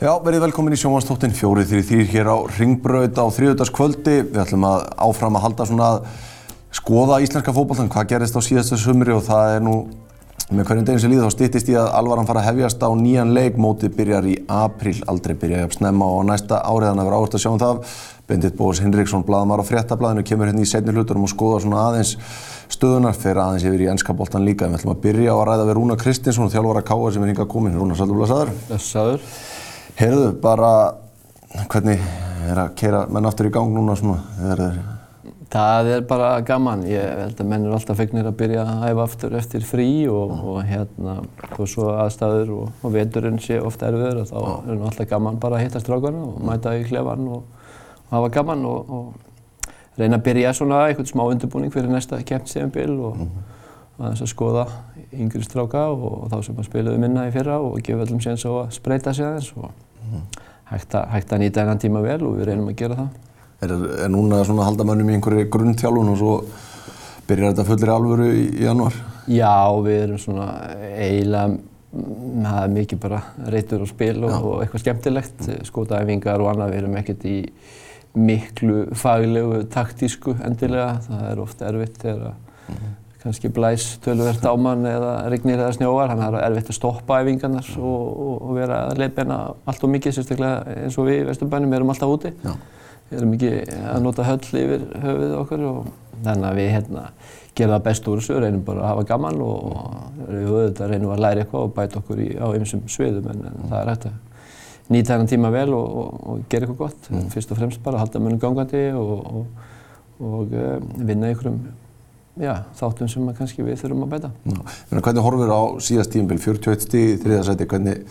Já, verið velkomin í þrý þrýr hér á Ringbraut á þriðutaskvöldi. Við ætlum að áfram að halda svona að skoða íslenska fókbaltan, hvað gerist á síðastu sumri og það er nú með hverjum deginn sem líður þá stýttist í að alvaran fara að hefjast á nýjan leik. Mótið byrjar í april, aldrei byrja að snemma á næsta árið, þannig að vera áherslu að sjá um það. Bendit Bóðs Hinriksson, bladamar á fréttablaðinu, kemur hérna í setni hlutunum og skoða svona aðeins stöðunar, fer aðeins yfir í ennska boltan líka. Við ætlum að byrja á að ræða við Rúna Kristinsson, þjálfvara Káa sem er hingað komin. Rúna, sælum Heyrðu, bara hvernig er að keira menn aftur í gang núna svona? Er þeir... Það er bara gaman. Ég held að menn eru alltaf fegnir að byrja að hæfa aftur eftir frí og, og hérna, og svo aðstæður og, og veturinn sé ofta erfiður og þá er það alltaf gaman bara að hitta strákarna og mæta í klefan og, og hafa gaman og reyna að byrja svona eitthvað smá undirbúning fyrir næsta keppnsefnbil og mm -hmm. að skoða yngri stráka og þá sem að spilaðu minna í fyrra og gefa öllum séns á að spreita sig aðeins hægt, a, hægt að nýta þennan tíma vel og við reynum að gera það. Er, er núna að halda mönnum í einhverju grunnþjálfun og svo byrjar þetta fullir alvöru í, í januar? Já, við erum svona eiginlega, það er mikið bara reytur og spil og, og eitthvað skemmtilegt, mm. skótaæfingar og annað, við erum ekkert í miklu faglegu, taktísku endilega, það er ofta erfitt þegar mm. Kannski blæs töluvert á mann eða regnir eða snjóar, þannig að það er erfitt að stoppa æfingarnar og, og, og vera að leiðbeina allt og mikið, sérstaklega eins og við í Vesturbænum erum alltaf úti. Já. Við erum ekki að nota höll yfir höfuð okkar og þannig að við hérna gerum það best úr þessu, reynum bara að hafa gaman og við auðvitað reynum að læra eitthvað og bæta okkur í, á ymsum sviðum en, en það er hægt að nýta þennan tíma vel og, og, og gera eitthvað gott. Mm. Fyrst og fremst bara halda mönnum gangandi og, og uh, vinna einhverjum já, þáttum sem kannski við þurfum að bæta. Já. Hvernig horfur á síðast tíumbil, 41 stíð þriðarsæti, hvernig,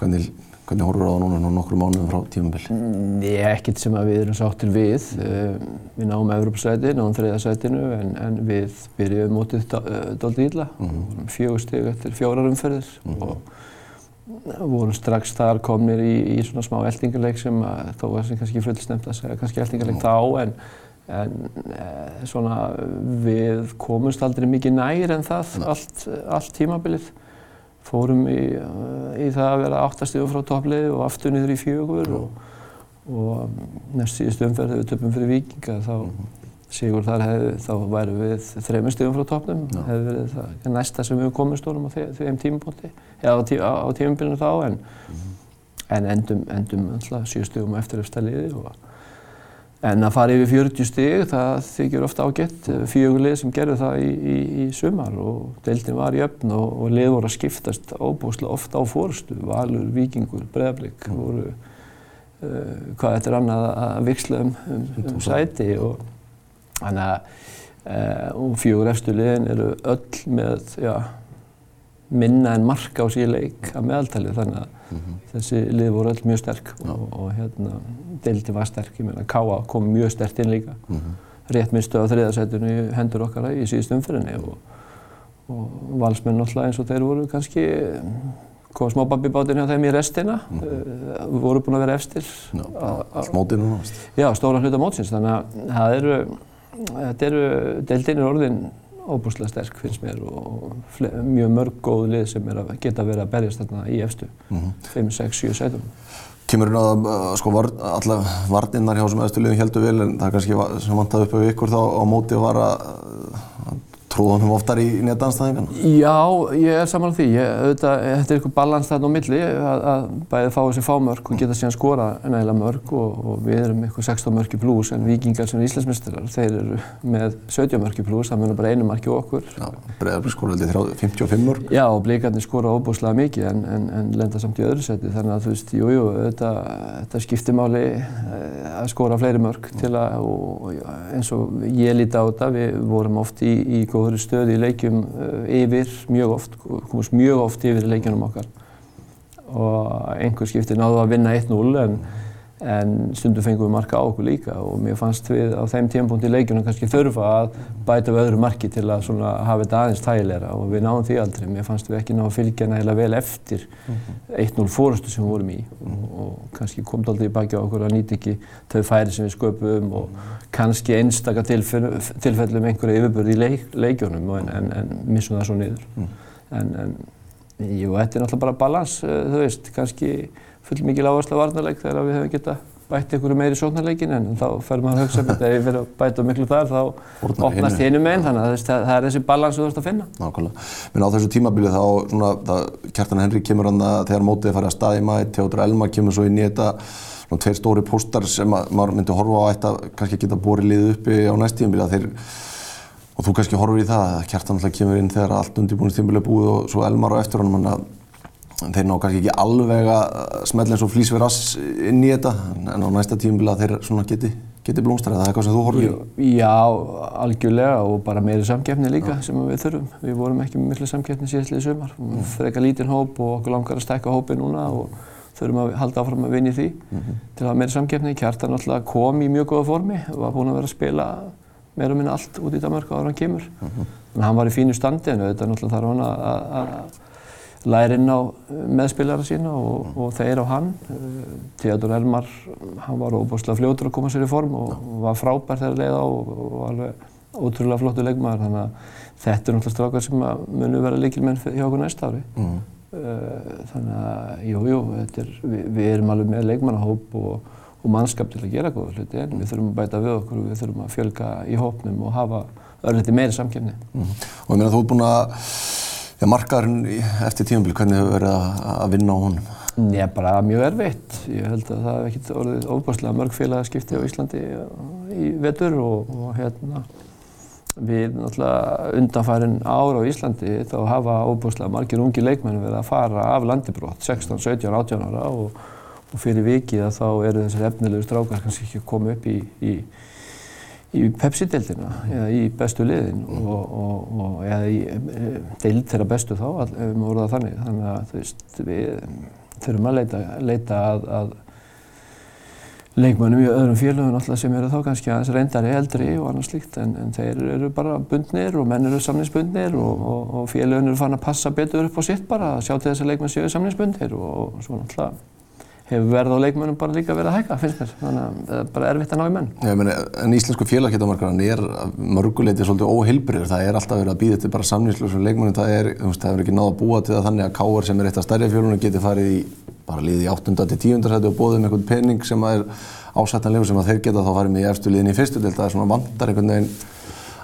hvernig Hvernig horfur það á núna nokkru mánuðum frá tímabill? Mm, ég er ekkert sem að við erum sáttir við. Uh, við náum Evropasæti, náum þriðasætinu en, en við byrjuðum mótið doldið ílla. Mm -hmm. Fjögur steg eftir fjórar umferðir mm -hmm. og vorum strax þar komnir í, í svona smá eldingarleik sem að, þó var sem kannski fullsnemt að segja kannski eldingarleik mm -hmm. þá en, en e, svona við komumst aldrei mikið nær en það allt, allt tímabilið. Fórum í, í það að vera áttastíðum frá toppliði og aftur niður í fjögur og, og næst síðustu umferð þegar við töpum fyrir vikinga þá mm -hmm. sigur þar hefði, þá væri við þreymur stíðum frá toppnum, hefði verið það næsta sem við komum stórum á þeim tímabóti, eða á, tí, á, á tímabilinu þá en, mm -hmm. en endum, endum alltaf síu stíðum eftir eftir liði og En að fara yfir 40 stig, það þykir ofta ágætt. Fjögulið sem gerði það í, í, í sumar og deildin var í öfn og, og lið voru að skiptast óbúslega ofta á fórstu. Valur, Víkingur, Breðablík mm. voru uh, hvað þetta er annað að viksla um, um, um sæti og þannig að uh, fjögur eftir liðin eru öll með já, minna en marka á síðan leik að meðaltali þannig að mm -hmm. þessi lið voru öll mjög sterk og, og hérna deildi var sterk, ég meina Káa kom mjög sterkt inn líka mm -hmm. rétt minnstu á þriðarsætunni hendur okkar í síðust umfyrinni og, og valsmenn alltaf eins og þeir voru kannski kom smábabibátinn hjá þeim í restina mm -hmm. uh, voru búin að vera efstir Smótið núna Já, stóran hluta mótsins þannig að það eru þetta eru, deildin er orðin óbúslega sterk finnst mér og mjög mörg góð lið sem er að geta verið að berjast þarna í efstu mm -hmm. 5, 6, 7 sætum Kemur hérna að sko var, alla varninnar hjá sem aðstu liðum heldur vel en það kannski var, sem vantaði upp á ykkur þá á móti var að, að Trúðan hún oftar í netanstæðingan? Já, ég er saman á því. Ég, auðvitað, þetta er eitthvað balans þarna á milli að, að bæðið fá þessi fámörk og geta síðan skora nægilega mörk og, og við erum eitthvað 16 mörk í pluss en vikingar sem er íslensmestrar, þeir eru með 17 mörk í pluss, það munir bara einu marki okkur. Já, Breiðarbrík skora alltaf 55 mörk. Já, og Blíkarnir skora óbúslega mikið en, en, en lenda samt í öðru seti þannig að þú veist, jújú, jú, þetta, skiptir máli eh, að skora fleiri mörk til að, og, og í, í góðri stöðu í leikjum eh, yfir mjög oft, komast mjög oft yfir í leikjunum okkar. Og einhver skipti náðu að vinna 1-0 en en stundum fengum við marka á okkur líka og mér fannst við á þeim tímpunkt í leikjunum kannski þurfa að bæta við öðru marki til að svona hafa þetta aðeins tægilegra og við náðum því aldrei. Mér fannst við ekki ná að fylgja nægilega vel eftir 1-0 fórustu sem við vorum í og, og kannski kom þetta aldrei í baki á okkur að nýta ekki þau færi sem við sköpum og kannski einstaka tilfellum einhverja yfirbörði í leik, leikjunum en, en, en missum það svo niður. En, en Jú, þetta er náttúrulega bara balans, uh, þú veist, kannski full mikil áherslu á varnarleik þegar við hefum getað bætt einhverju meiri sóknarleikin en þá fer maður að hugsa að ef ég fyrir að bæta miklu þar þá opnast hinu meginn þannig að það, það er þessi balans þú ert að finna. Nákvæmlega. Minn á þessu tímabili þá svona, það, Kjartan Henry kemur hann að þegar mótið farið að staði maður, Teodor Elmar kemur svo inn í þetta svona tveir stóri póstar sem að, maður myndi horfa á ætta kannski geta borið liðið uppi á næstíðumbili að þeir og þú kannski horfur í það að Kjartan alltaf kemur inn þegar allt undirbúinustímbili er búið og svo Elmar á eftir honum þeir ná kannski ekki alveg að smetla eins og flýs við rass inn í þetta en á næsta tíumbila þeir svona geti, geti blómstrar eða eitthvað sem þú horfir í? Já, algjörlega og bara meiri samkeppni líka Já. sem við þurfum. Við vorum ekki með miklu samkeppni síðastlið sumar. Mm. Frekar lítinn hóp og okkur langar að stækka hópi núna og þurfum að halda áfram að vinja í því mm -hmm. til að hafa meiri samkeppni. Kjartan alltaf kom í mjög góða formi og var búinn að vera að spila meira og minna allt út í Danmark ára hann kemur. Mm -hmm. Læra inn á meðspiljara sína og, mm. og þeir á hann. Theodor Elmar, hann var óbúslega fljótur að koma sér í form og var frábær þegar leið á og var alveg ótrúlega flottu leikmaður þannig að þetta er náttúrulega strákar sem munu vera líkilmenn hjá okkur næsta ári. Mm. Þannig að, jú, jú, er, við, við erum alveg með leikmannahóp og, og mannskap til að gera góða hluti en við þurfum að bæta við okkur og við þurfum að fjölga í hópnum og hafa örliti meiri samkjöfni. Mm. Og ég meina þú ert búinn að Já, markaðurinn eftir tímafél, hvernig hefur verið að vinna á honum? Já, bara mjög erfitt. Ég held að það hef ekkert orðið óbúrslega mörg félagaskipti á Íslandi í vetur og, og hérna við náttúrulega undanfærin ára á Íslandi þá hafa óbúrslega margir ungi leikmenn verið að fara af landibrótt 16, 17, 18 ára og, og fyrir vikið að þá eru þessar efnilegu strákar kannski ekki að koma upp í, í í Pepsi-deildina eða í bestu liðin mm. og, og, og eða í e, deild þeirra bestu þá, ef við vorum það þannig. Þannig að veist, við þurfum að leita, leita að, að leikmönnum í öðrum félögum alltaf sem eru þá kannski aðeins reyndari, eldri og annað slíkt en, en þeir eru bara bundnir og menn eru samninsbundnir og, og félögum eru fann að passa betur upp á sitt bara að sjá til þess að leikmenn séu samninsbundir og svona alltaf hefur verð á leikmönnum bara líka verið að hækka, finnst mér. Þannig að það er bara erfitt að ná í menn. Já, meni, en íslensku félagkjötamarkaðan er mörguleiti svolítið óheilbriður. Það er alltaf verið að býða til bara samnýslusum leikmönnum. Það er, þú veist, það hefur ekki náða að búa til það þannig að Káar sem er eitt af stærri fjölunum geti farið í bara liðið í 8. til 10. sæti og bóðið með einhvern pening sem er ásættanlegur sem að þeir geta þá farið með í efstu liðin í fyrstu til. Það er svona vandar einhvern veginn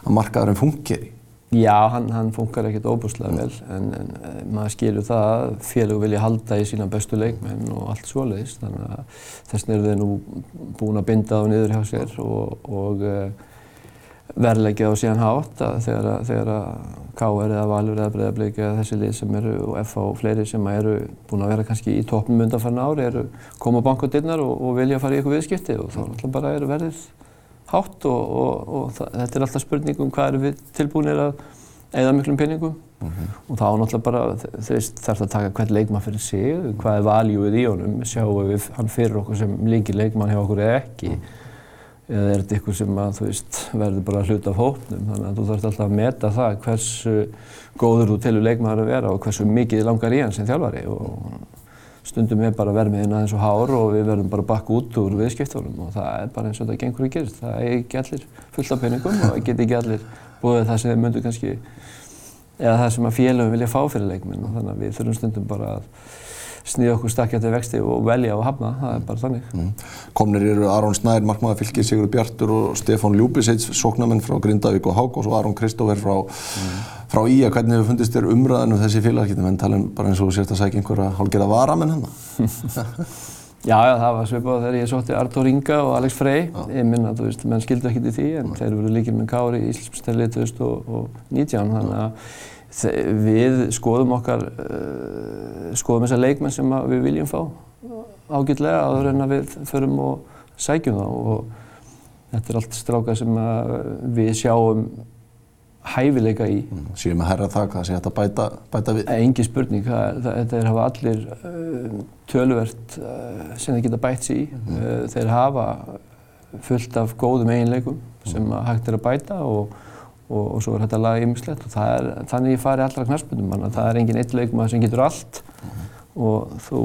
að markaðurinn fungeri. Já, hann, hann funkar ekkert óbúslega vel en, en eh, maður skilur það að félög vilja halda í sína bestu leikmenn og allt svoleiðis þannig að þess vegna eru þeir nú búin að binda á niður hjá sér og, og uh, verðleggja á síðan hátt að þegar að, þegar að K.R. eða Valur eða Breiðablík eða þessi lið sem eru og F.A. og fleiri sem eru búin að vera kannski í toppnum undanfarn ári eru koma á bankadinnar og, og vilja fara í eitthvað viðskipti og þá náttúrulega bara eru verðið hátt og, og, og þetta er alltaf spurning um hvað eru við tilbúinir að eða miklum peningum mm -hmm. og þá náttúrulega bara þarf það að taka hvern leikmann fyrir sig, hvað er valjúið í honum, sjáum við hann fyrir okkur sem líkir leikmann hjá okkur eða ekki mm. eða er þetta ykkur sem að þú veist verður bara hlut af hópnum þannig að þú þarfst alltaf að meta það hversu góður þú telur leikmann að vera og hversu mikið langar í hann sem þjálfari og stundum er bara vermiðin aðeins og hár og við verðum bara bakk út úr viðskiptunum og það er bara eins og þetta gengur og gerist. Það er ekki allir fullt af peningum og það get ekki allir búið það sem þeir myndu kannski, eða það sem að félagum vilja fá fyrir leikminn og þannig að við þurfum stundum bara að snýða okkur stakkjandi vexti og velja og hafna, það er bara þannig. Mm. Komnir eru Aron Snær, Markmaður Fylgir, Sigur Bjartur og Stefán Ljúbiseit, sóknamenn frá Grindavík og Hák og Aron Kristófer frá mm frá í að hvernig hefur fundist þér umræðan um þessi félagsgæti, menn tala um bara eins og sérst að sækja einhverja hálfgerða varamenn hann? já, já, það var svipað þegar ég sótti Artur Inga og Alex Frey. Já. Ég minna, þú veist, menn skildu ekkert í því en Nei. þeir eru líkir með Kári í Íslandsmyndstelið 2019, þannig að við skoðum okkar, uh, skoðum þessar leikmenn sem við viljum fá ágætlega áður en að við förum og sækjum þá og þetta er allt strákað sem við sjáum hæfileika í. Mm, Sýrum að herra það, hvað sé þetta bæta, bæta við? Engi spurning, það, það, þeir hafa allir uh, töluvert uh, sem þeir geta bætt sér í. Mm. Uh, þeir hafa fullt af góðum eiginleikum sem mm. hægt er að bæta og, og, og svo er þetta lag ymmislegt og er, þannig fari allra knarspundum manna. Það er engin eitt leikum sem getur allt og þú,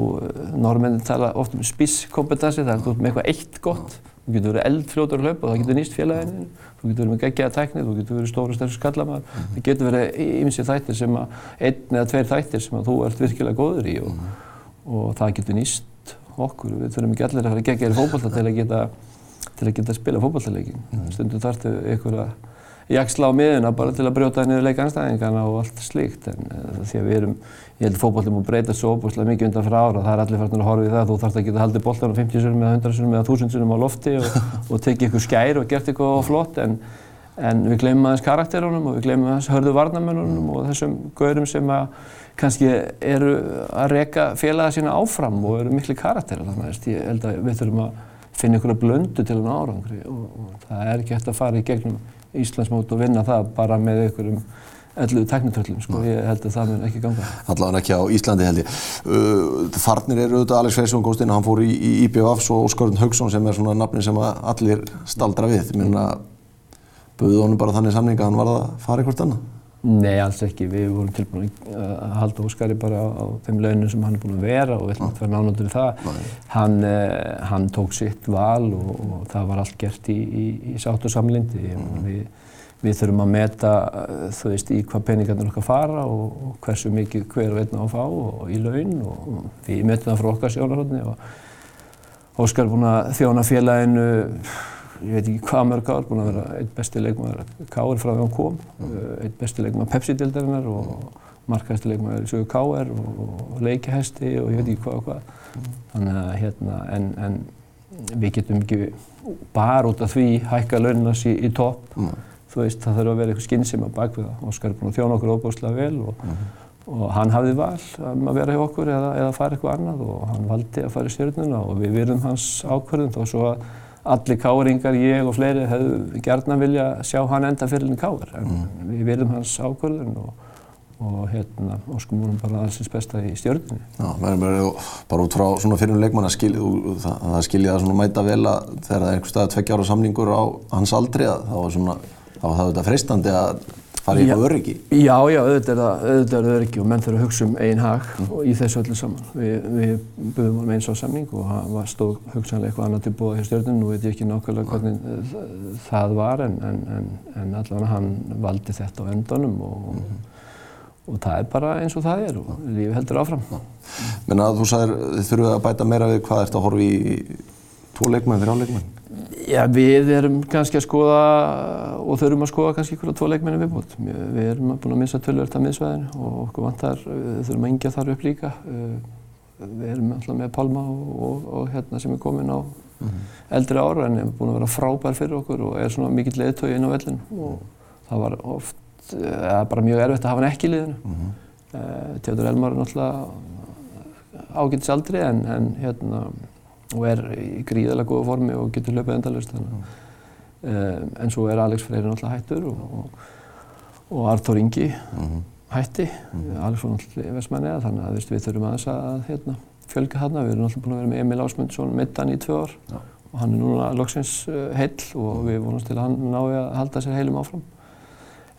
norrmennin tala oft um spískompetensi, það er með eitthvað eitt gott þú getur verið eldfljótur að hlaupa og það getur nýst félaginu, þú getur verið með geggjaða tækni, þú getur verið stóru stærstu skallamæður, það getur verið ymsi þættir sem að, einn eða tveir þættir sem að þú ert virkilega góður í og, og það getur nýst okkur, við þurfum ekki allir að fara geggjaðir fókbalta til að geta, til að geta spila fókbaltaleikin, stundum þarftu ykkur að jaksla á miðuna bara til að brjóta niður leikanstæðingana og allt slíkt. En uh, því að við erum, ég held að fókbólum og breyta svo óbúslega mikið undan fyrir ára það er allir farin að horfa í það, þú þarfst að geta haldið boltan á 50 sunum eða 100 sunum eða 1000 sunum á lofti og, og tekið ykkur skær og gert eitthvað flott. En, en við glemum aðeins karakterunum og við glemum aðeins hörðu varnamennunum og þessum gaurum sem að kannski eru að reka félaga sína áfram og eru miklu karakterar þannig að ég held að að finna ykkur að blöndu til hún árangri og, og það er ekki hægt að fara í gegnum Íslandsmót og vinna það bara með einhverjum elluðu teknitöllum, sko. Ég held að það mun ekki ganga. Allavega ekki á Íslandi held ég. Uh, Farnir eru auðvitað Alex Freysson góðst inn og hann fór í, í IBF og Óskarðun Haugsson sem er svona nafni sem allir staldra við. Ég meina, buðið honum bara þannig samning að hann var að fara eitthvað annað? Nei, alls ekki. Við vorum tilbúin að halda Óskari bara á, á þeim launum sem hann er búin að vera og við ætlum að vera nánáttur í það. Hann, eh, hann tók sitt val og, og það var allt gert í, í, í sátt og samlindi. Mm. Við, við þurfum að meta, þú veist, í hvað peningarnir okkar fara og, og hversu mikið hver og einn á að fá og, og í laun og við metum það frá okkar sjónarhóttni og Óskar er búin að þjóna félaginu ég veit ekki hvað mörg ár, búinn að vera einn besti leikmaður K.R. frá því hann kom, mm. einn besti leikmaður Pepsi-dildarinnar og markahæsti leikmaður í sögu K.R. og, og leikahæsti og ég veit ekki hvað og hvað. Mm. Þannig að hérna, en, en við getum ekki bara út af því hækka launinans í, í topp. Mm. Þú veist, það þarf að vera eitthvað skinnsum að baka við það. Óskar er búinn að þjóna okkur óbúslega vel og, og hann hafði val um að vera hjá okkur eða, eða fara eitthvað annað og hann valdi að fara í stjórnuna og við virðum hans ákvörðum þó svo að allir káringar, ég og fleiri, hefðu gertna vilja sjá hann enda fyrirlinni káir. En mm. við verðum hans ákvörðun og, og hérna, óskum húnum bara allsins besta í stjórnunni. Já, mér er bara út frá svona fyrirlinni leikmann að skilja það, það skilja það svona mæta vel að þegar það er einhver stað tveggjára samningur á hans aldri að þá var svona, þá var það þetta freistandi að fara í eitthvað öryggi? Já, já, auðvitað er það, öryggi og menn þurfa að hugsa um einn hag mm. í þessu öllu saman. Vi, við buðum honum eins á samning og það stóð hugsanlega eitthvað annað til búa hjá stjórnum. Nú veit ég ekki nákvæmlega hvernig það var en, en, en, en allavega hann valdi þetta á endanum og, mm. og það er bara eins og það er og lífi heldur áfram. Menna þú sagðir þið þurfuð að bæta meira við hvað ert að horfa í tvo leikmenn, þrjá leikmenn? Já, við erum kannski að skoða og þurfum að skoða kannski ykkur á tvo leikmenni viðbútt. Við erum búin að missa tölvöld af miðsvæðinu og okkur vantar, við þurfum að yngja þar upp líka. Við erum alltaf með Palma og, og, og hérna sem er komin á mm -hmm. eldri ára en er búin að vera frábær fyrir okkur og er svona mikill leðtögi inn á vellinu og það var oft, eða bara mjög erfitt að hafa hann ekki í liðinu. Mm -hmm. Teodor Elmar er náttúrulega ágætis aldri en, en hérna og er í gríðarlega góða formi og getur hlöpað endalust mm. um, en svo er Alex Freyri náttúrulega hættur og, og, og Artur Ingi mm -hmm. hætti mm. Alex var náttúrulega vestmæniða þannig að við þurfum aðeins að hérna, fjölga þarna við erum náttúrulega búin að vera með Emil Ásmundsson middan í tvö ár ja. og hann er núna loksins uh, heill og við vonumst til að hann nái að halda sér heilum áfram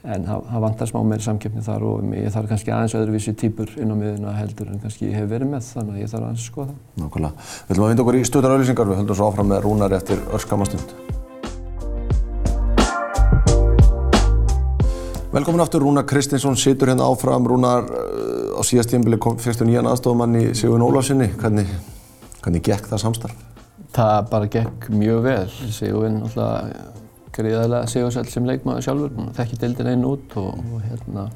en það vantar smá meiri samkeppni þar og ég þarf kannski aðeins öðruvísi týpur inn á miðuna heldur en kannski ég hef verið með þannig að ég þarf aðeins að skoða það. Nákvæmlega. Við ætlum að vinda okkur í stöðar auðlýsingar, við höldum svo áfram með Rúnar eftir örskamastund. Velkomin aftur, Rúnar Kristinsson situr hérna áfram. Rúnar, á síðast tímbili fyrstu nýjan aðstofamann í Sigurinn Ólafsinni. Hvernig, hvernig gekk það samstarf? Það bara gekk mjög vel. Sigurinn alltaf gríðarlega sigursæl sem leikmaður sjálfur, þekki deildin einn út og, og hérna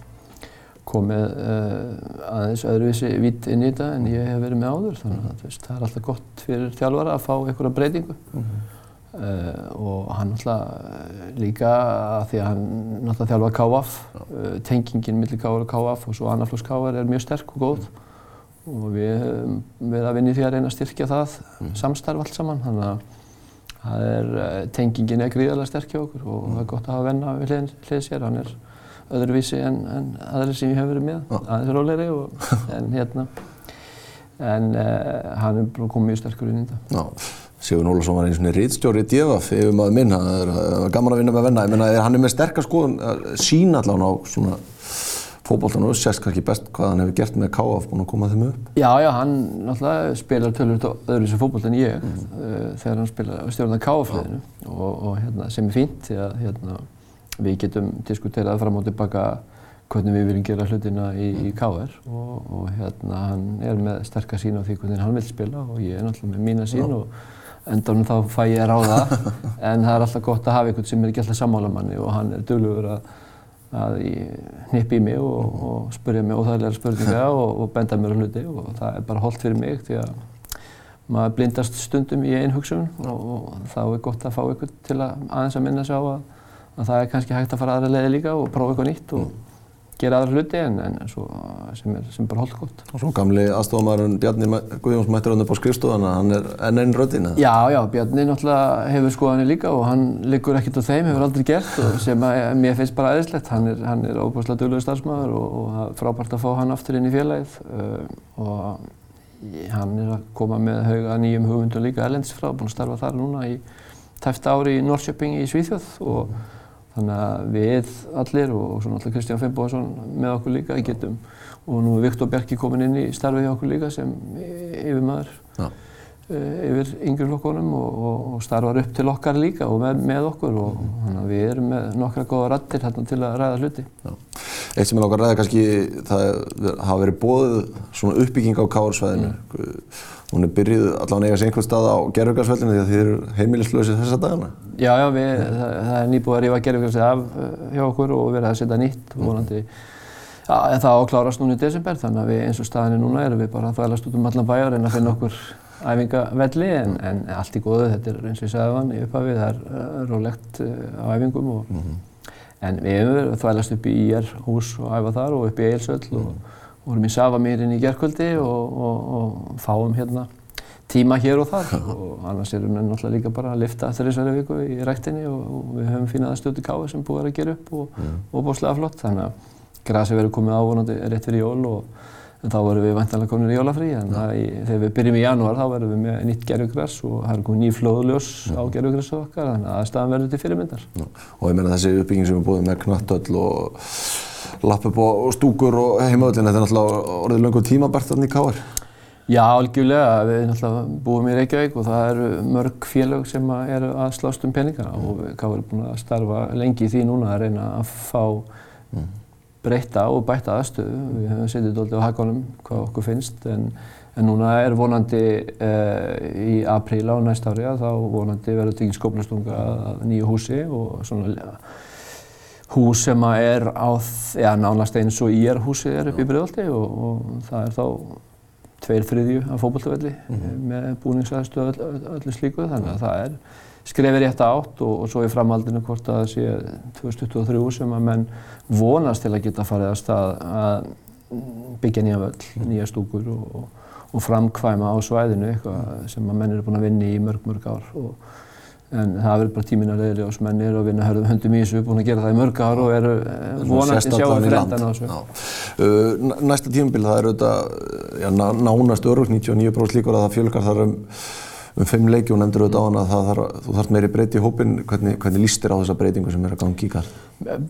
komið uh, aðeins öðruvísi vitt inn í þetta en ég hef verið með áður þannig að veist, það er alltaf gott fyrir þjálfara að fá einhverja breytingu mm -hmm. uh, og hann alltaf líka að því að hann alltaf þjálfa KF, uh, tengingin millir KF og KF og svo annarflóks KF er mjög sterk og góð mm. og við höfum verið að vinni því að reyna að styrkja það mm. samstarf allt saman þannig að það er, eh, tengingin er gríðarlega sterk hjá okkur og það er gott að hafa venna við hlið, hlið sér, hann er öðruvísi en, en aðri sem ég hef verið með, aðeins rólegri og en hérna, en uh, hann er komið mjög sterkur inn í þetta. Já, Sigur Nólusson var eins og rítstjóri í DFF yfir maður minn, það er gaman að vinna með venna, ég menna hann er með sterkar skoðun, sín allavega á svona fókbóltan og sérst kannski best hvað hann hefur gert með KF búin að koma þeim upp. Já, já, hann náttúrulega spilar tölur öðru sem fókbólt en ég mm. uh, þegar hann spilar stjórnar KF-liðinu og, og hérna, sem er fínt því að hérna, við getum diskuterað fram og tilbaka hvernig við viljum gera hlutina í, í KR og, og hérna hann er með sterkast sín á því hvernig hann vil spila og ég er náttúrulega með mína sín já. og endanum þá fæ ég ráða en það er alltaf gott að hafa einhvern sem er ekki alltaf sammála manni og hann er duglugur að að hnippa í mig og, og spurja mig óþægilega spurninga og, og benda mér á hluti og það er bara holdt fyrir mig því að maður blindast stundum í einn hugsun og, og þá er gott að fá ykkur til að aðeins að minna sig á að, að það er kannski hægt að fara aðra leiði líka og prófa eitthvað nýtt og gera aðra hluti en, en svo, sem, er, sem er bara holdt gott. Og svo gamli aðstofamæðurinn Bjarni Guðjóns mættir hann upp á skrifstofana, hann er enn einn röddinn eða? Já, já, Bjarni náttúrulega hefur skoðanir líka og hann liggur ekkert á þeim, hefur aldrei gert og sem að, mér finnst bara aðeinslegt. Hann er, er óbúslega duglegur starfsmæður og, og frábært að fá hann aftur inn í félagið uh, og hann er að koma með hauga nýjum hugmyndum líka erlendis frá, búinn að starfa þar núna í tæft ári í Norrköping í Svíþjóð og Þannig að við allir og svo náttúrulega Kristján Fimboðsson með okkur líka getum og nú er Viktor Bjarki komin inn í starfið hjá okkur líka sem yfirmaður ja. Eh, yfir yngri flokkonum og, og, og starfar upp til okkar líka og með, með okkur og mm. þannig að við erum með nokkra góða rattir hérna til að ræða hluti. Ja. Eitt sem er okkar ræða kannski, það hafa verið bóðið svona uppbygging á káarsvæðinu. Mm. Hún er byrjuð allavega sér einhvern stað á gerðugarsvöldinu því að þið eru heimilislausið þessa dagana. Já, já, við, það, það er nýbúið að rífa gerðugarsið af eh, hjá okkur og verið að setja nýtt og vonandi ja, það áklárast núna í desember þannig að við eins og staðinni núna erum við bara að þvælast út um allan bæjar en að finna okkur æfingavelli en, en allt í góðu, þetta er eins og ég sagði á hann í upphafið, það er uh, rólegt uh, á æfingum og, mm -hmm. en við hefum verið að þvælast upp í IR hús og æfa þar og upp í Eilsöll mm -hmm. og vorum í Savamýrin í gerðkvöldi og, og, og fáum hérna tíma hér og þar og annars erum við náttúrulega líka bara að lifta þessari viku í ræktinni og við höfum fínaða stjórn í káði sem búið að gera upp og, mm. og bóslega flott þannig að grasi verður komið ávonandi rétt fyrir jól og en þá verðum við vantanlega komin í jólafrí en í, þegar við byrjum í janúar þá verðum við með nýtt gerðugræs og það er komið ný flóðljós á gerðugræsu okkar þannig að aðstæðan verður til fyrirmyndar. Ja. Og ég meina þessi uppbygging sem við búðum með knattöll og lappöp og stúkur og heimavöllin, þetta er náttúrulega orðið langur tímabært þarna í Káar? Já, algjörlega. Við náttúrulega búum í Reykjavík og það eru mörg félög sem eru að slást um peningana mm. og Káar er búin að starfa lengi í því núna að reyna að fá mm breyta og bæta aðstöðu. Við hefum setið doldið á hakanum hvað okkur finnst en, en núna er vonandi uh, í apríl á næst ári að þá vonandi verður tekið skóplastunga að nýju húsi og svona hús sem að er á, já nánast eins og ég er húsið er upp í Breiðolti og, og það er þá tveir þriðju af fókbaltafelli mm -hmm. með búningsaðstöðu öll, öllu slíku þannig að það er skrefið rétt átt og, og svo í framhaldinu hvort að það sé 2023 sem að menn vonast til að geta farið að stað að byggja nýja völl, mm. nýja stúkur og, og framkvæma á svæðinu eitthvað sem að menn eru búin að vinna í mörg, mörg ár. Og, en það verður bara tímin að leiðilega og menn eru að vinna hörðum höndum í þessu, búin að gera það í mörg ár og eru eh, vonandi sjáum fyrir endan á þessu. Uh, næsta tímabil það er auðvitað já, nánast örug, 99% líkur að það fjölgar þar um um fimm leiki og nefndur auðvitað á hana að þarf, þú þarf meiri breyti í hópin. Hvernig, hvernig líst þér á þessa breytingu sem er að gangi í garð?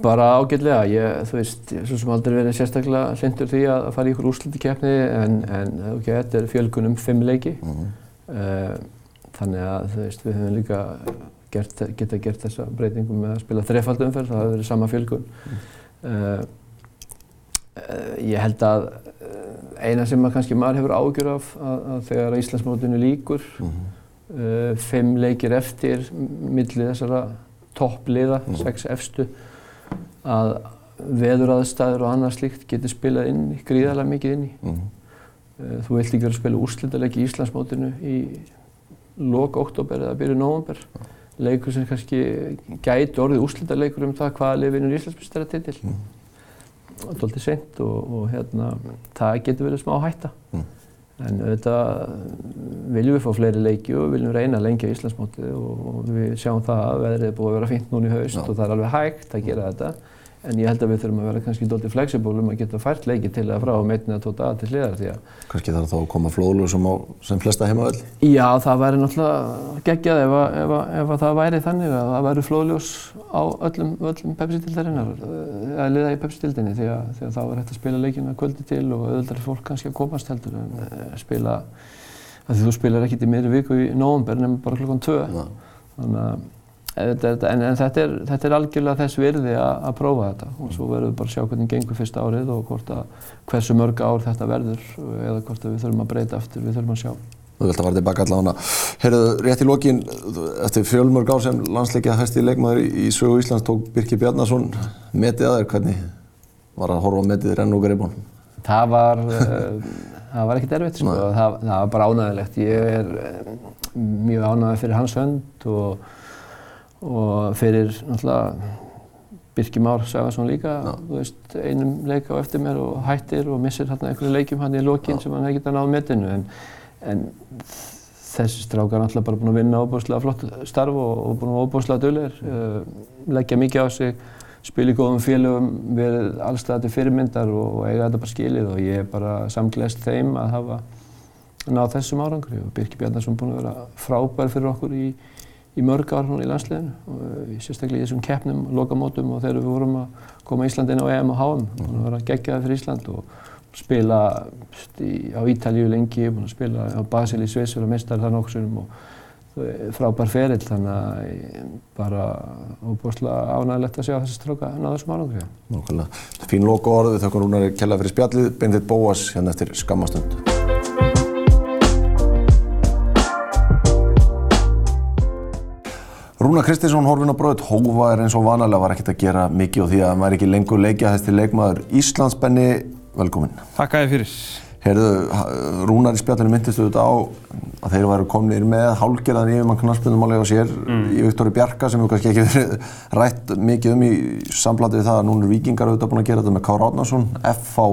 Bara ágætlega. Ég, þú veist, ég svo sem aldrei verið sérstaklega hlindur því að fara í ykkur úrslutikefni en, en ok, þetta er fjölgun um fimm leiki. Mm -hmm. uh, þannig að þú veist, við höfum líka gert, geta gert þessa breytingu með að spila þrefaldumferð, það hefur verið sama fjölgun. Mm. Uh, ég held að eina sem að kannski maður hefur ágjör af að, að þegar Íslandsmótinu líkur mm -hmm. Uh, fimm leikir eftir millir þessara toppliða, mm sex efstu að veðuraðstæður og annað slíkt getur spilað inn í, gríðarlega mikið inn í. Mm uh, þú vilt ekki vera að spila úrslitaleg í Íslandsmótinu í lok oktober eða byrju november. Leikur sem kannski gæti orðið úrslitaleikur um það hvaða lið vinnur Íslandsmyndstaratitil doldið seint og, og hérna, það getur verið smá hætta. En auðvitað viljum við fá fleiri leiki og viljum reyna að lengja Íslandsmótið og, við sjáum það að veðrið er búið að vera fínt núna í haust Já. og það er alveg hægt að gera þetta. En ég held að við þurfum að vera kannski doldið flexible um að geta fært leiki til að frá um einni að tóta að til hliðar því að Kannski þarf þá að koma flóðlu sem á sem flesta heimavöld. Já, það væri náttúrulega geggjað ef, að- ef, að- ef að það væri þannig að það væri flóðljós á öllum, öllum Pepsi-dildarinnar eða liða í Pepsi-dildinni því að, því að þá er hægt að spila leikina kvöldi til og er fólk kannski að komast heldur en eh, spila því þú spilar ekkert í miðri viku í nóvumber nema bara klokkan tvö Já. þannig að en, en, þetta, er, þetta er algjörlega þess virði að, að prófa þetta og svo verðum við bara að sjá hvernig gengur fyrsta árið og hvort að hversu mörg ár þetta verður eða hvort að við þurfum að breyta aftur, við þurfum að sjá. Þú vilt að fara tilbaka allavega. Heyrðu, rétt í lokin, eftir fjölmörg ár sem landsleikja hæsti leikmaður í, í sögu Íslands tók Birkir Bjarnason metið að þér, hvernig var að horfa metið renn og greipun? Það var, uh, það var ekkert erfitt sko, það, það var bara ánægilegt. Ég er uh, mjög ánægð fyrir hans hönd og, og fyrir náttúrulega Birkir Már Sagarsson líka, þú veist, einum leik á eftir mér og hættir og missir hérna einhverju leikjum hann í lokin sem hann hefði getað náð metinu. En, en þessi strákar er náttúrulega bara búin að vinna óbúslega flott starf og, og búin að óbúslega duglegir, uh, leggja mikið á sig, spila í góðum félögum, verið allstað til fyrirmyndar og, og eiga þetta bara skilið. Og ég er bara samgleðst þeim að hafa náð þessum árangri. Og Birkir Bjarnarsson búin að vera frábær fyrir okkur í, í mörg ár í landsliðinu og uh, sérstaklega í þessum keppnum, lokamótum og þegar við vorum að koma Íslandi inn á EM og HM, búin að vera geggjaði fyrir Ísland og spila í, á Ítalíu lengi, spila á Basel í Sviss, vera meistar þar nokkur sinnum og frábær ferill, þannig að ég bara óbúslega ánægilegt að sjá þessi stráka ná þessum árangri. Nákvæmlega. Fín loka orð, við þakkum Rúnari kella fyrir spjallið, Bendit Bóas hérna eftir skammastund. Rúna Kristinsson horfin á bröð, hófa er eins og vanalega var ekkert að gera mikið og því að hann væri ekki lengur leikja þessi leikmaður Íslandsbenni, velkomin. Takk að þið fyrir. Heyrðu, Rúnar í spjallinu myndist auðvitað á að þeir væru komnir með hálgerðan yfirmann knarspilnumáli á sér í Viktori Bjarka sem hefur kannski ekki verið rætt mikið um í samblandi við það að núna er vikingar auðvitað búin að gera þetta með Kára Átnarsson. FH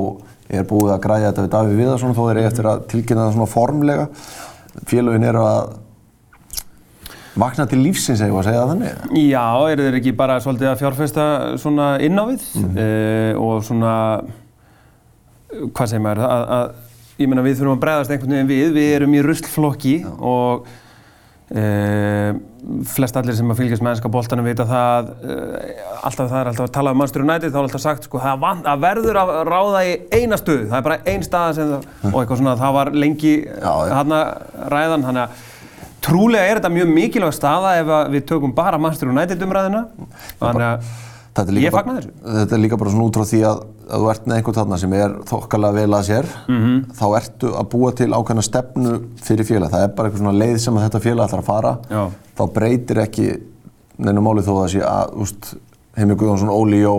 er búið að græja þetta við Davíð Viðarsson þó þeir eru eftir að tilkynna það svona formlega. Félögin eru að vakna til lífsins eða segja það þannig. Já, eru þeir ekki bara svolítið að fjárfesta svona inn á við? Mm. og svona, hvað segir maður, að, að ég meina við þurfum að bregðast einhvern veginn við, við erum í ruslflokki og e, flest allir sem að fylgjast með ennska boltanum vita það, e, alltaf það er alltaf að tala um Manchester United, þá er alltaf sagt sko, það, van, það verður að ráða í eina stöðu, það er bara ein staða sem það, og eitthvað svona, það var lengi hérna ræðan, þannig að Trúlega er þetta mjög mikilvæg staða ef við tökum bara Manchester United umræðina. Þannig að ég fagnar þessu. Þetta er líka bara svona út frá því að, að þú ert með einhvern þarna sem er þokkalega vel að sér, mm -hmm. þá ertu að búa til ákveðna stefnu fyrir félag. Það er bara eitthvað svona leið sem þetta félag ætlar að fara. Já. Þá breytir ekki neina máli þó að það sé að, úst, Heimi Guðjónsson, Óli Jó,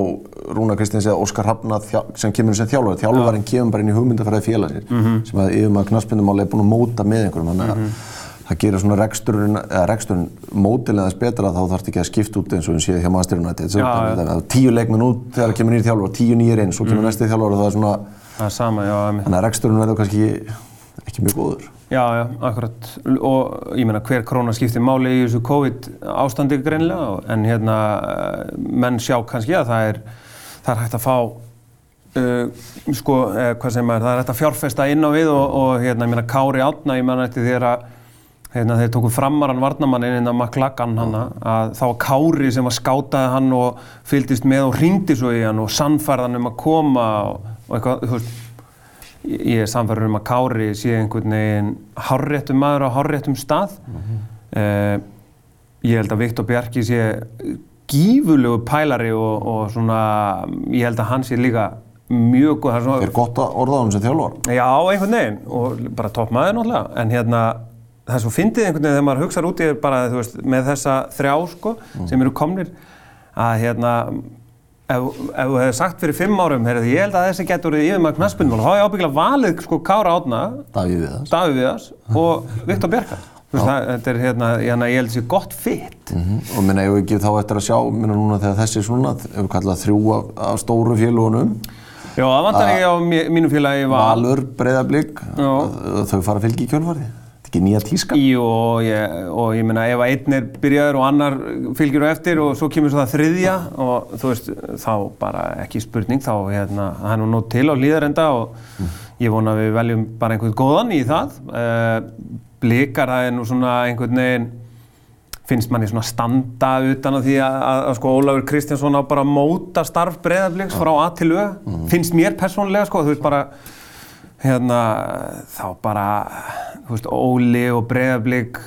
Rúna Kristins eða Óskar Hafna sem kemur sem þjálfari. Þjálfarinn kemur bara inn í hugmyndafræði félagsir mm -hmm. sem að yfir maður knaspunumáli er búin að móta með einhverjum. Það gerir svona reksturinn, eða reksturinn mótilega þess betra þá þarf þetta ekki að skipta út eins og við séum hjá Master United. Það er tíu leikminn út þegar það kemur nýjir þjálfur og tíu nýjir inn, svo kemur mm. næsti þjálfur og það er svona... Það er sama, já. Þannig að reksturinn verður kannski ekki mjög góður. Já, já, akkurat. Og ég meina hver króna skiptir máli í þessu COVID ástandi greinlega en hérna menn sjá kannski að það er, það er hægt að fá Uh, sko, eh, hvað segir maður, það er hægt að fjárfesta inn á við og, og hérna, ég meina Kári Átna, ég meina eftir því að Hérna, þeir tóku framarann varnamann inn á McLagan hann að það var Kári sem var skátaði hann og fylgdist með og ringdi svo í hann og sannfærðan um að koma og, og eitthvað, þú veist, ég er sannfærður um að Kári sé einhvern veginn hárréttum maður á hárréttum stað. Mm -hmm. uh, ég held að Viktor Bjarki sé gífulegu pælari og, og svona, ég held að hann sé líka mjög góð. Það er gott að orða á hann sem þjálfur. Já, einhvern veginn og bara topp maður náttúrulega, en hérna það er svo fyndið einhvern veginn þegar maður hugsaður út í bara, þú veist, með þessa þrjá sko, mm. sem eru komnir að hérna, ef, ef þú hefði sagt fyrir fimm árum, heyrðu, ég held að þessi getur verið yfir maður knaspunum, þá hefði ábyggilega valið sko Kára Átna, Davíð Viðars, og Viktor Björkar. Þetta er hérna, hérna, ég held að það sé gott fitt. Mm -hmm. Og minna, ég hef ekki þá eftir að sjá, minna núna þegar þessi svona, ef við kallaðum þrjú af, af stóru félagunum, Já, það vantar ekki á mínu félagi Valur, Breiðablík, þau fara að fylgja í kjölfarið ekki nýja tíska. Jú, og ég, og ég meina ef að einn er byrjaður og annar fylgjur á eftir og svo kemur svo það þriðja og þú veist, þá bara ekki spurning, þá hérna, það er nú nót til á líðarenda og ég vona að við veljum bara einhvern góðan í það. Uh, blikar, það er nú svona einhvern veginn, finnst manni svona standa utan af því að, að, að sko Ólafur Kristjánsson á bara að móta starf breyðabliks frá A til Ö, finnst mér persónlega sko, þú veist bara, hérna, þá bara, þú veist, Óli og Breiðablík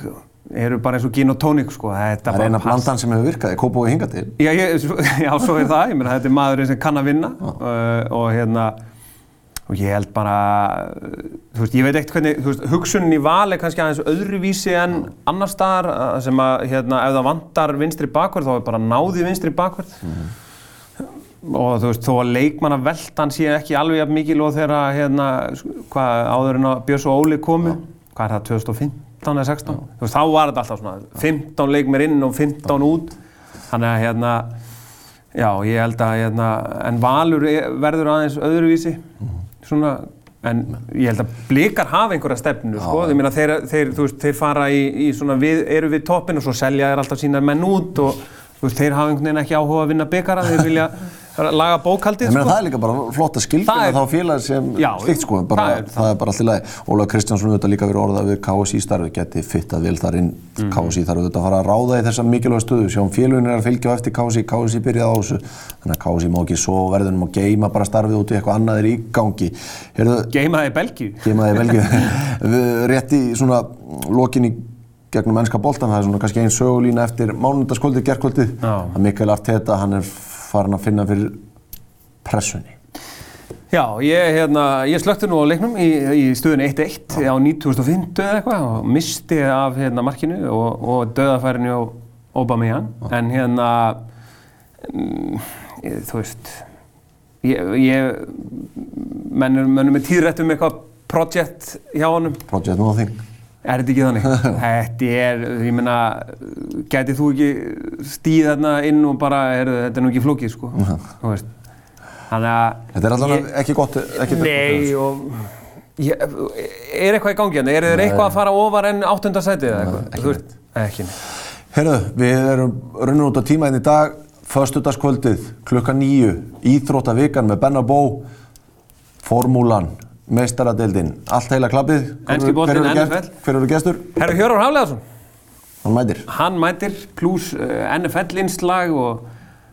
eru bara eins og gin og tónik, sko. Þetta Það er eina blandan sem hefur virkað í Kópavogi hingað til. Já, ég, já, svo er það, ég meina, þetta er maðurinn sem kann að vinna uh, og hérna, og ég held bara, þú veist, ég veit ekkert hvernig, þú veist, hugsunin í val er kannski aðeins öðruvísi en annar staðar sem að, hérna, ef það vantar vinstri bakverð þá er bara náði vinstri bakverð og þú veist, þó að leikmanna veltan sé ekki alveg mikil og þegar hérna, hvað, áður en að Björns og Óli komu, hvað er það, 2015 eða 16? Þú veist, þá var þetta alltaf svona 15 leikmir inn og 15 út, þannig að, hérna, já, ég held að, hérna, en Valur er- verður aðeins öðruvísi, svona, en ég held að blikar hafa einhverja stefnu, sko, ég meina, þeir, þeir, þú veist, þeir fara í, í svona, við, eru við toppin og svo selja þeir alltaf sína menn út og, þú veist, þeir hafa einhvern veginn ekki áhuga að vinna bygara, þeir vilja laga bókaldið, sko. það er líka bara flott að skilgjuna Það er- þá félag sem Já, slíkt sko, bara, það það, er- er, bara allt í lagi. Ólaug Kristjánsson auðvitað líka verið orðað við KSI starfi, geti fittað vel þar inn. Mhm. KSI þarf auðvitað að fara að ráða í þessa mikilvæga stöðu, sjáum félagin er að fylgja á eftir KSI, KSI byrjaði á þessu, þannig að KSI má ekki svo verðunum og geima bara starfið út í eitthvað annað er í gangi. Heyrðu, Geima það í Belgíu. geima það í Belgíu. Rétt í svona lokin í gegnum ennska boltan, það er svona kannski einn sögulína eftir mánundaskvöldið, gerkvöldið, Já. að Mikael Arteta, hann er farin að finna fyrir pressunni. Já, ég, hérna, ég slökti nú á leiknum í, í stöðun 1-1 á 1950 eða eitthvað og misti af hérna, markinu og, og döðafærinu á Aubameyang en hérna mm, ég, þú veist ég, ég mennum, með tíðrætt um eitthvað project hjá honum Project Nothing. Er þetta ekki þannig? þetta er, ég meina, gætið þú ekki stíð þarna inn og bara, er, þetta er nú ekki flókið, sko. Þú veist. Þannig að... Þetta er alltaf ekki gott, ekki Nei, og... Ég, er eitthvað í gangi hérna? Er þeir eitthvað að fara ofar en áttundasætið eða eitthvað? ekki veist, Ekki neitt. Herru, við erum runnum út á tíma hérna í dag, föstudagskvöldið, klukka nýju, Íþróttavikan með Benna Bó, Formúlan, meistaradeildin, allt heila klappið. Hver eru- gestur? Herru Hjörvar Hafleðarsson, Hann mætir. hann mætir pluss uh, NFL innslag og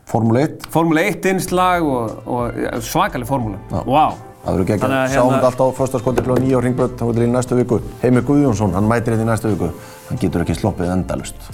Formúla 1, Formule 1 innslag og, og svakaleg formúla. Vá. það verður geggjað. Að Sjáum hérna- þetta alltaf á föstudagskvöldið klukka nýju á Ringbrödd, þá verður í næstu viku. Heimir Guðjónsson, hann mætir þetta í næstu viku. Hann getur ekki sloppið endalust.